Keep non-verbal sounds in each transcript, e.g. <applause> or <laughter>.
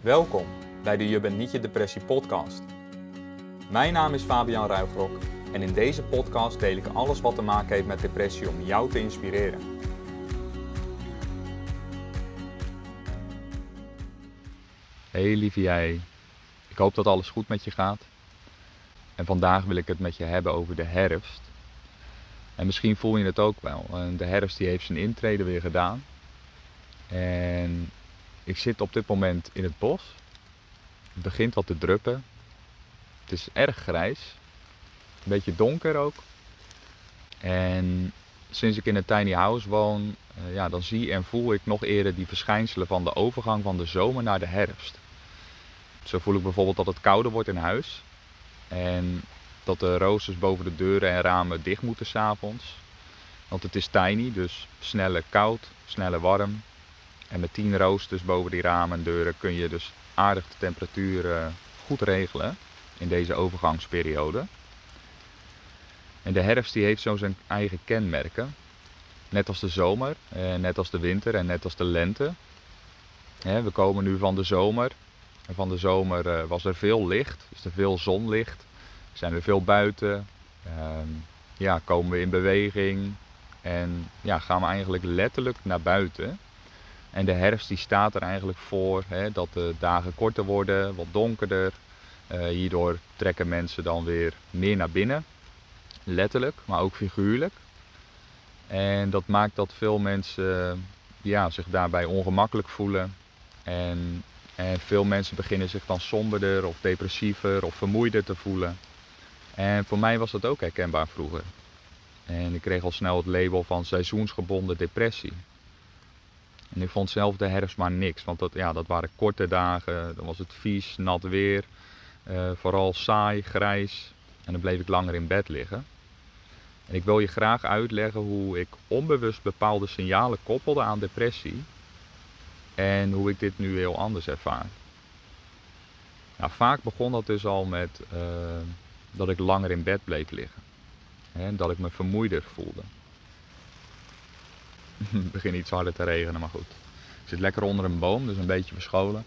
Welkom bij de Je bent niet je depressie podcast. Mijn naam is Fabian Ruigrok en in deze podcast deel ik alles wat te maken heeft met depressie om jou te inspireren. Hey lieve jij, ik hoop dat alles goed met je gaat. En vandaag wil ik het met je hebben over de herfst. En misschien voel je het ook wel. De herfst die heeft zijn intrede weer gedaan. En ik zit op dit moment in het bos. Het begint wat te druppen. Het is erg grijs. Een beetje donker ook. En sinds ik in een tiny house woon, uh, ja, dan zie en voel ik nog eerder die verschijnselen van de overgang van de zomer naar de herfst. Zo voel ik bijvoorbeeld dat het kouder wordt in huis. En dat de roosters boven de deuren en ramen dicht moeten s'avonds. Want het is tiny, dus sneller koud, sneller warm. En met 10 roosters boven die ramen en deuren kun je dus aardig de temperatuur uh, goed regelen in deze overgangsperiode. En de herfst die heeft zo zijn eigen kenmerken. Net als de zomer, eh, net als de winter en net als de lente. We komen nu van de zomer. En van de zomer uh, was er veel licht, dus er veel zonlicht. Zijn we veel buiten. Ehm, ja, komen we in beweging. En ja, gaan we eigenlijk letterlijk naar buiten. En de herfst die staat er eigenlijk voor hè, dat de dagen korter worden, wat donkerder. Uh, hierdoor trekken mensen dan weer meer naar binnen. Letterlijk, maar ook figuurlijk. En dat maakt dat veel mensen ja, zich daarbij ongemakkelijk voelen. En, en veel mensen beginnen zich dan somberder of depressiever of vermoeider te voelen. En voor mij was dat ook herkenbaar vroeger. En ik kreeg al snel het label van seizoensgebonden depressie. En ik vond zelf de herfst maar niks, want dat, ja, dat waren korte dagen, dan was het vies, nat weer, uh, vooral saai, grijs en dan bleef ik langer in bed liggen. En ik wil je graag uitleggen hoe ik onbewust bepaalde signalen koppelde aan depressie en hoe ik dit nu heel anders ervaar. Nou, vaak begon dat dus al met uh, dat ik langer in bed bleef liggen. En dat ik me vermoeider voelde. <laughs> Het begint iets harder te regenen, maar goed. Ik zit lekker onder een boom, dus een beetje verscholen.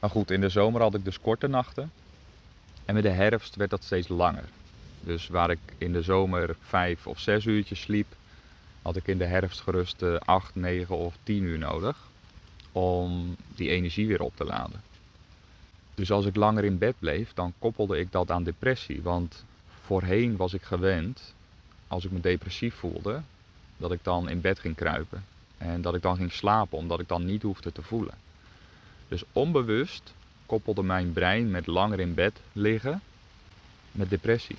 Maar goed, in de zomer had ik dus korte nachten. En met de herfst werd dat steeds langer. Dus waar ik in de zomer vijf of zes uurtjes sliep, had ik in de herfst gerust acht, negen of tien uur nodig. Om die energie weer op te laden. Dus als ik langer in bed bleef, dan koppelde ik dat aan depressie. Want voorheen was ik gewend, als ik me depressief voelde, dat ik dan in bed ging kruipen. En dat ik dan ging slapen, omdat ik dan niet hoefde te voelen. Dus onbewust koppelde mijn brein met langer in bed liggen met depressie.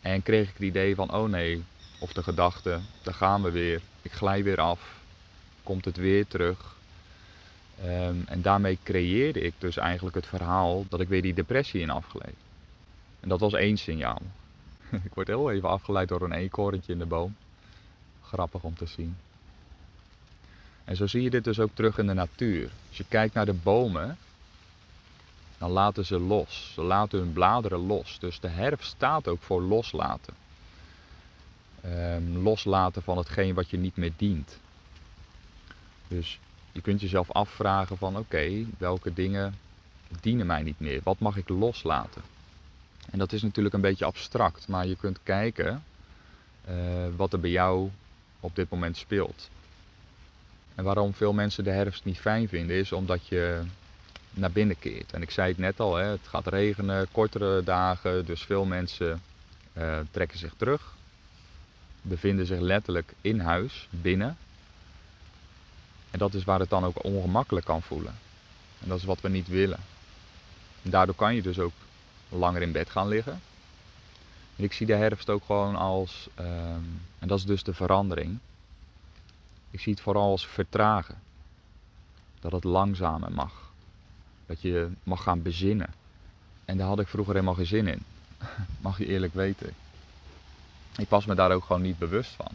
En kreeg ik het idee van, oh nee, of de gedachte, daar gaan we weer, ik glij weer af, komt het weer terug. Um, en daarmee creëerde ik dus eigenlijk het verhaal dat ik weer die depressie in afgleed. En dat was één signaal. <laughs> ik word heel even afgeleid door een eekhoorntje in de boom grappig om te zien. En zo zie je dit dus ook terug in de natuur. Als je kijkt naar de bomen, dan laten ze los. Ze laten hun bladeren los. Dus de herfst staat ook voor loslaten. Um, loslaten van hetgeen wat je niet meer dient. Dus je kunt jezelf afvragen van oké, welke dingen dienen mij niet meer? Wat mag ik loslaten? En dat is natuurlijk een beetje abstract, maar je kunt kijken uh, wat er bij jou op dit moment speelt. En waarom veel mensen de herfst niet fijn vinden, is omdat je naar binnen keert. En ik zei het net al, hè, het gaat regenen, kortere dagen, dus veel mensen uh, trekken zich terug, bevinden zich letterlijk in huis, binnen. En dat is waar het dan ook ongemakkelijk kan voelen. En dat is wat we niet willen. En daardoor kan je dus ook langer in bed gaan liggen. Ik zie de herfst ook gewoon als, um, en dat is dus de verandering. Ik zie het vooral als vertragen. Dat het langzamer mag. Dat je mag gaan bezinnen. En daar had ik vroeger helemaal geen zin in. <laughs> Mag je eerlijk weten. Ik was me daar ook gewoon niet bewust van.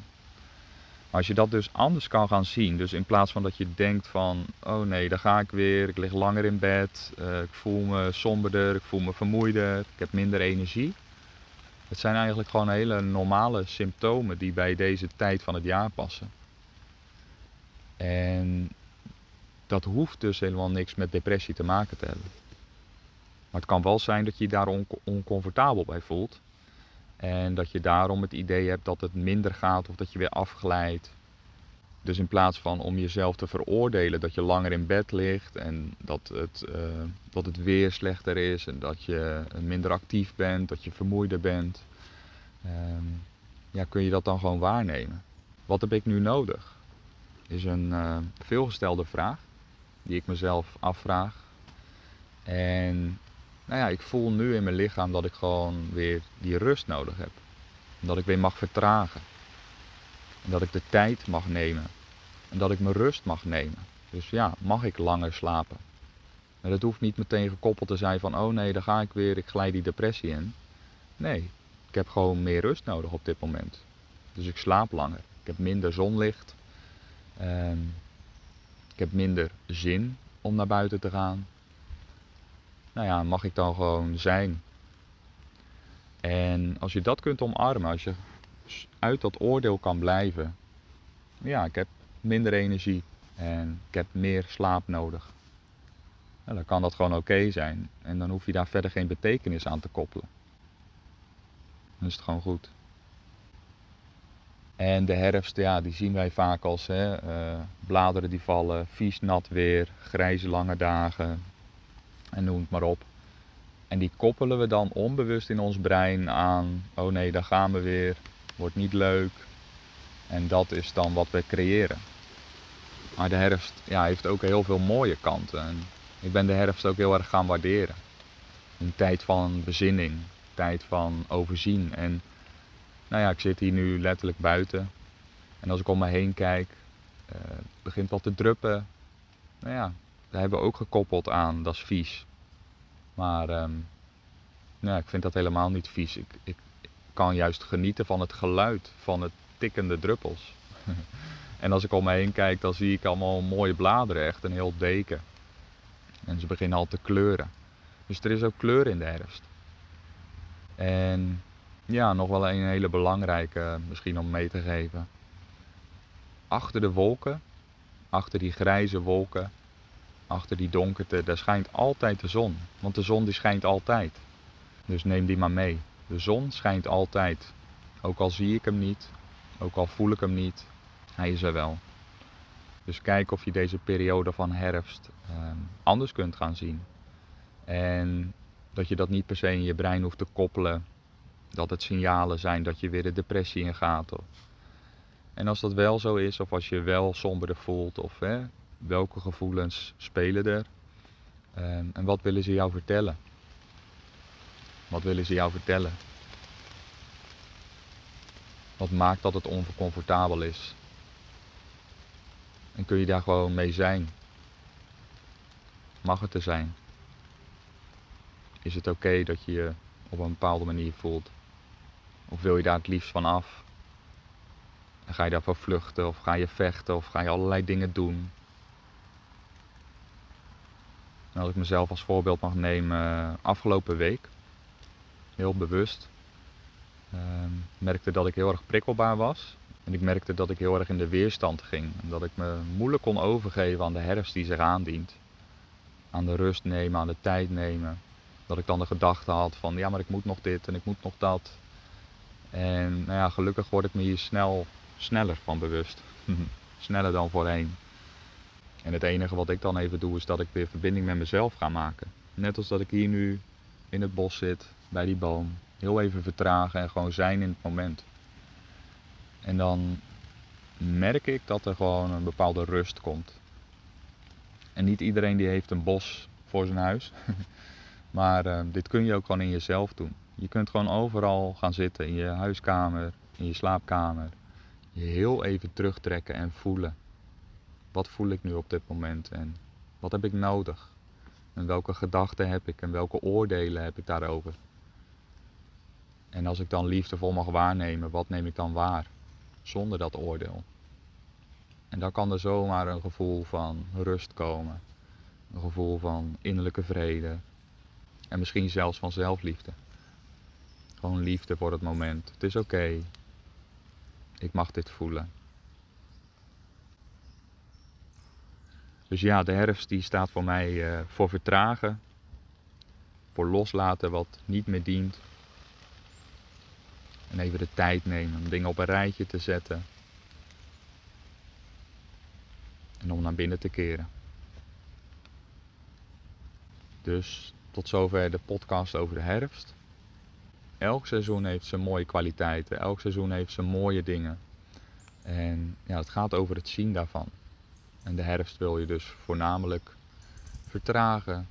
Maar als je dat dus anders kan gaan zien, dus in plaats van dat je denkt van, oh nee, daar ga ik weer, ik lig langer in bed, uh, ik voel me somberder, ik voel me vermoeider, ik heb minder energie. Het zijn eigenlijk gewoon hele normale symptomen die bij deze tijd van het jaar passen. En dat hoeft dus helemaal niks met depressie te maken te hebben. Maar het kan wel zijn dat je je daar oncomfortabel bij voelt. En dat je daarom het idee hebt dat het minder gaat of dat je weer afglijdt. Dus in plaats van om jezelf te veroordelen dat je langer in bed ligt en dat het, uh, dat het weer slechter is en dat je minder actief bent, dat je vermoeider bent, um, ja, kun je dat dan gewoon waarnemen. Wat heb ik nu nodig? Is een uh, veelgestelde vraag die ik mezelf afvraag. En nou ja, ik voel nu in mijn lichaam dat ik gewoon weer die rust nodig heb. Dat ik weer mag vertragen. En dat ik de tijd mag nemen. En dat ik mijn rust mag nemen. Dus ja, mag ik langer slapen? En dat hoeft niet meteen gekoppeld te zijn van, oh nee, dan ga ik weer, ik glijd die depressie in. Nee, ik heb gewoon meer rust nodig op dit moment. Dus ik slaap langer. Ik heb minder zonlicht. Um, ik heb minder zin om naar buiten te gaan. Nou ja, mag ik dan gewoon zijn. En als je dat kunt omarmen, als je uit dat oordeel kan blijven. Ja, ik heb minder energie en ik heb meer slaap nodig. dan kan dat gewoon oké zijn. En dan hoef je daar verder geen betekenis aan te koppelen. Dan is het gewoon goed. En de herfst, ja, die zien wij vaak als hè, uh, bladeren die vallen, vies nat weer, grijze lange dagen en noem het maar op. En die koppelen we dan onbewust in ons brein aan, oh nee, daar gaan we weer, wordt niet leuk. En dat is dan wat we creëren. Maar de herfst ja, heeft ook heel veel mooie kanten. En ik ben de herfst ook heel erg gaan waarderen. Een tijd van bezinning, tijd van overzien. En nou ja, ik zit hier nu letterlijk buiten. En als ik om me heen kijk, uh, begint wat te druppen. Nou ja, daar hebben we ook gekoppeld aan, dat is vies. Maar um, nou, ik vind dat helemaal niet vies. Ik, ik, kan juist genieten van het geluid van het tikkende druppels. <laughs> en als ik om me heen kijk, dan zie ik allemaal mooie bladeren, echt een heel deken. En ze beginnen al te kleuren. Dus er is ook kleur in de herfst. En ja, nog wel een hele belangrijke misschien om mee te geven. Achter de wolken, achter die grijze wolken, achter die donkerte, daar schijnt altijd de zon. Want de zon die schijnt altijd. Dus neem die maar mee. De zon schijnt altijd. Ook al zie ik hem niet, ook al voel ik hem niet, hij is er wel. Dus kijk of je deze periode van herfst eh, anders kunt gaan zien. En dat je dat niet per se in je brein hoeft te koppelen dat het signalen zijn dat je weer de depressie ingaat. Of... En als dat wel zo is, of als je wel somberder voelt, of hè, welke gevoelens spelen er? Um, en wat willen ze jou vertellen? Wat willen ze jou vertellen? Wat maakt dat het oncomfortabel is? En kun je daar gewoon mee zijn? Mag het er zijn? Is het oké dat je je op een bepaalde manier voelt? Of wil je daar het liefst van af? En ga je daarvoor vluchten of ga je vechten of ga je allerlei dingen doen? En als ik mezelf als voorbeeld mag nemen, afgelopen week, heel bewust, uh, merkte dat ik heel erg prikkelbaar was. En ik merkte dat ik heel erg in de weerstand ging. En dat ik me moeilijk kon overgeven aan de herfst die zich aandient. Aan de rust nemen, aan de tijd nemen. Dat ik dan de gedachte had van ja, maar ik moet nog dit en ik moet nog dat. En nou ja, gelukkig word ik me hier snel, sneller van bewust. <laughs> Sneller dan voorheen. En het enige wat ik dan even doe is dat ik weer verbinding met mezelf ga maken. Net als dat ik hier nu in het bos zit, bij die boom. Heel even vertragen en gewoon zijn in het moment. En dan merk ik dat er gewoon een bepaalde rust komt. En niet iedereen die heeft een bos voor zijn huis. <laughs> maar uh, dit kun je ook gewoon in jezelf doen. Je kunt gewoon overal gaan zitten, in je huiskamer, in je slaapkamer. Je heel even terugtrekken en voelen. Wat voel ik nu op dit moment en wat heb ik nodig? En welke gedachten heb ik en welke oordelen heb ik daarover? En als ik dan liefdevol mag waarnemen, wat neem ik dan waar? Zonder dat oordeel. En dan kan er zomaar een gevoel van rust komen. Een gevoel van innerlijke vrede. En misschien zelfs van zelfliefde. Gewoon liefde voor het moment. Het is oké. Ik mag dit voelen. Dus ja, de herfst die staat voor mij uh, voor vertragen, voor loslaten wat niet meer dient. En even de tijd nemen om dingen op een rijtje te zetten. En om naar binnen te keren. Dus tot zover de podcast over de herfst. Elk seizoen heeft zijn mooie kwaliteiten, elk seizoen heeft zijn mooie dingen. En ja, het gaat over het zien daarvan. En de herfst wil je dus voornamelijk vertragen,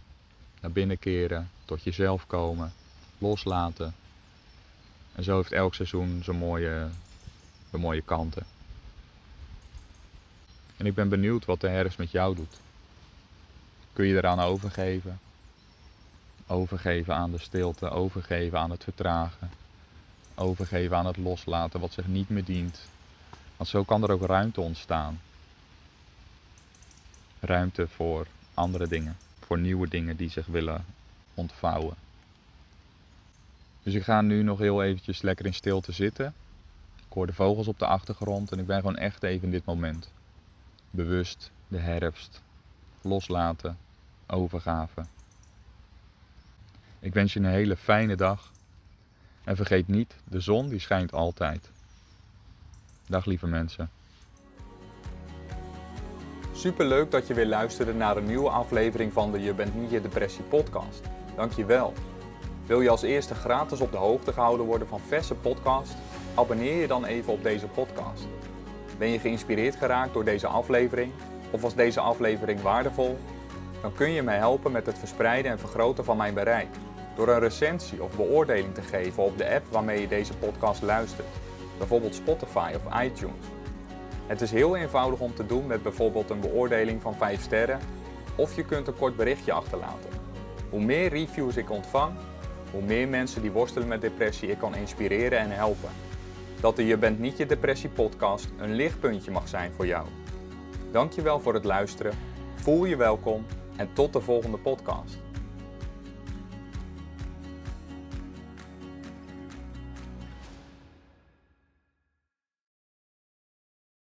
naar binnen keren, tot jezelf komen, loslaten. En zo heeft elk seizoen zijn mooie, zijn mooie kanten. En ik ben benieuwd wat de herfst met jou doet. Kun je eraan overgeven? Overgeven aan de stilte, overgeven aan het vertragen, overgeven aan het loslaten wat zich niet meer dient. Want zo kan er ook ruimte ontstaan. Ruimte voor andere dingen, voor nieuwe dingen die zich willen ontvouwen. Dus ik ga nu nog heel eventjes lekker in stilte zitten. Ik hoor de vogels op de achtergrond en ik ben gewoon echt even in dit moment. Bewust de herfst, loslaten, overgave. Ik wens je een hele fijne dag. En vergeet niet, de zon die schijnt altijd. Dag lieve mensen. Superleuk dat je weer luisterde naar een nieuwe aflevering van de Je bent niet je depressie podcast. Dankjewel. Wil je als eerste gratis op de hoogte gehouden worden van verse podcast? Abonneer je dan even op deze podcast. Ben je geïnspireerd geraakt door deze aflevering? Of was deze aflevering waardevol? Dan kun je mij helpen met het verspreiden en vergroten van mijn bereik door een recensie of beoordeling te geven op de app waarmee je deze podcast luistert, bijvoorbeeld Spotify of iTunes. Het is heel eenvoudig om te doen met bijvoorbeeld een beoordeling van 5 sterren of je kunt een kort berichtje achterlaten. Hoe meer reviews ik ontvang, hoe meer mensen die worstelen met depressie ik kan inspireren en helpen. Dat de Je bent niet je depressie podcast een lichtpuntje mag zijn voor jou. Dankjewel voor het luisteren, voel je welkom en tot de volgende podcast.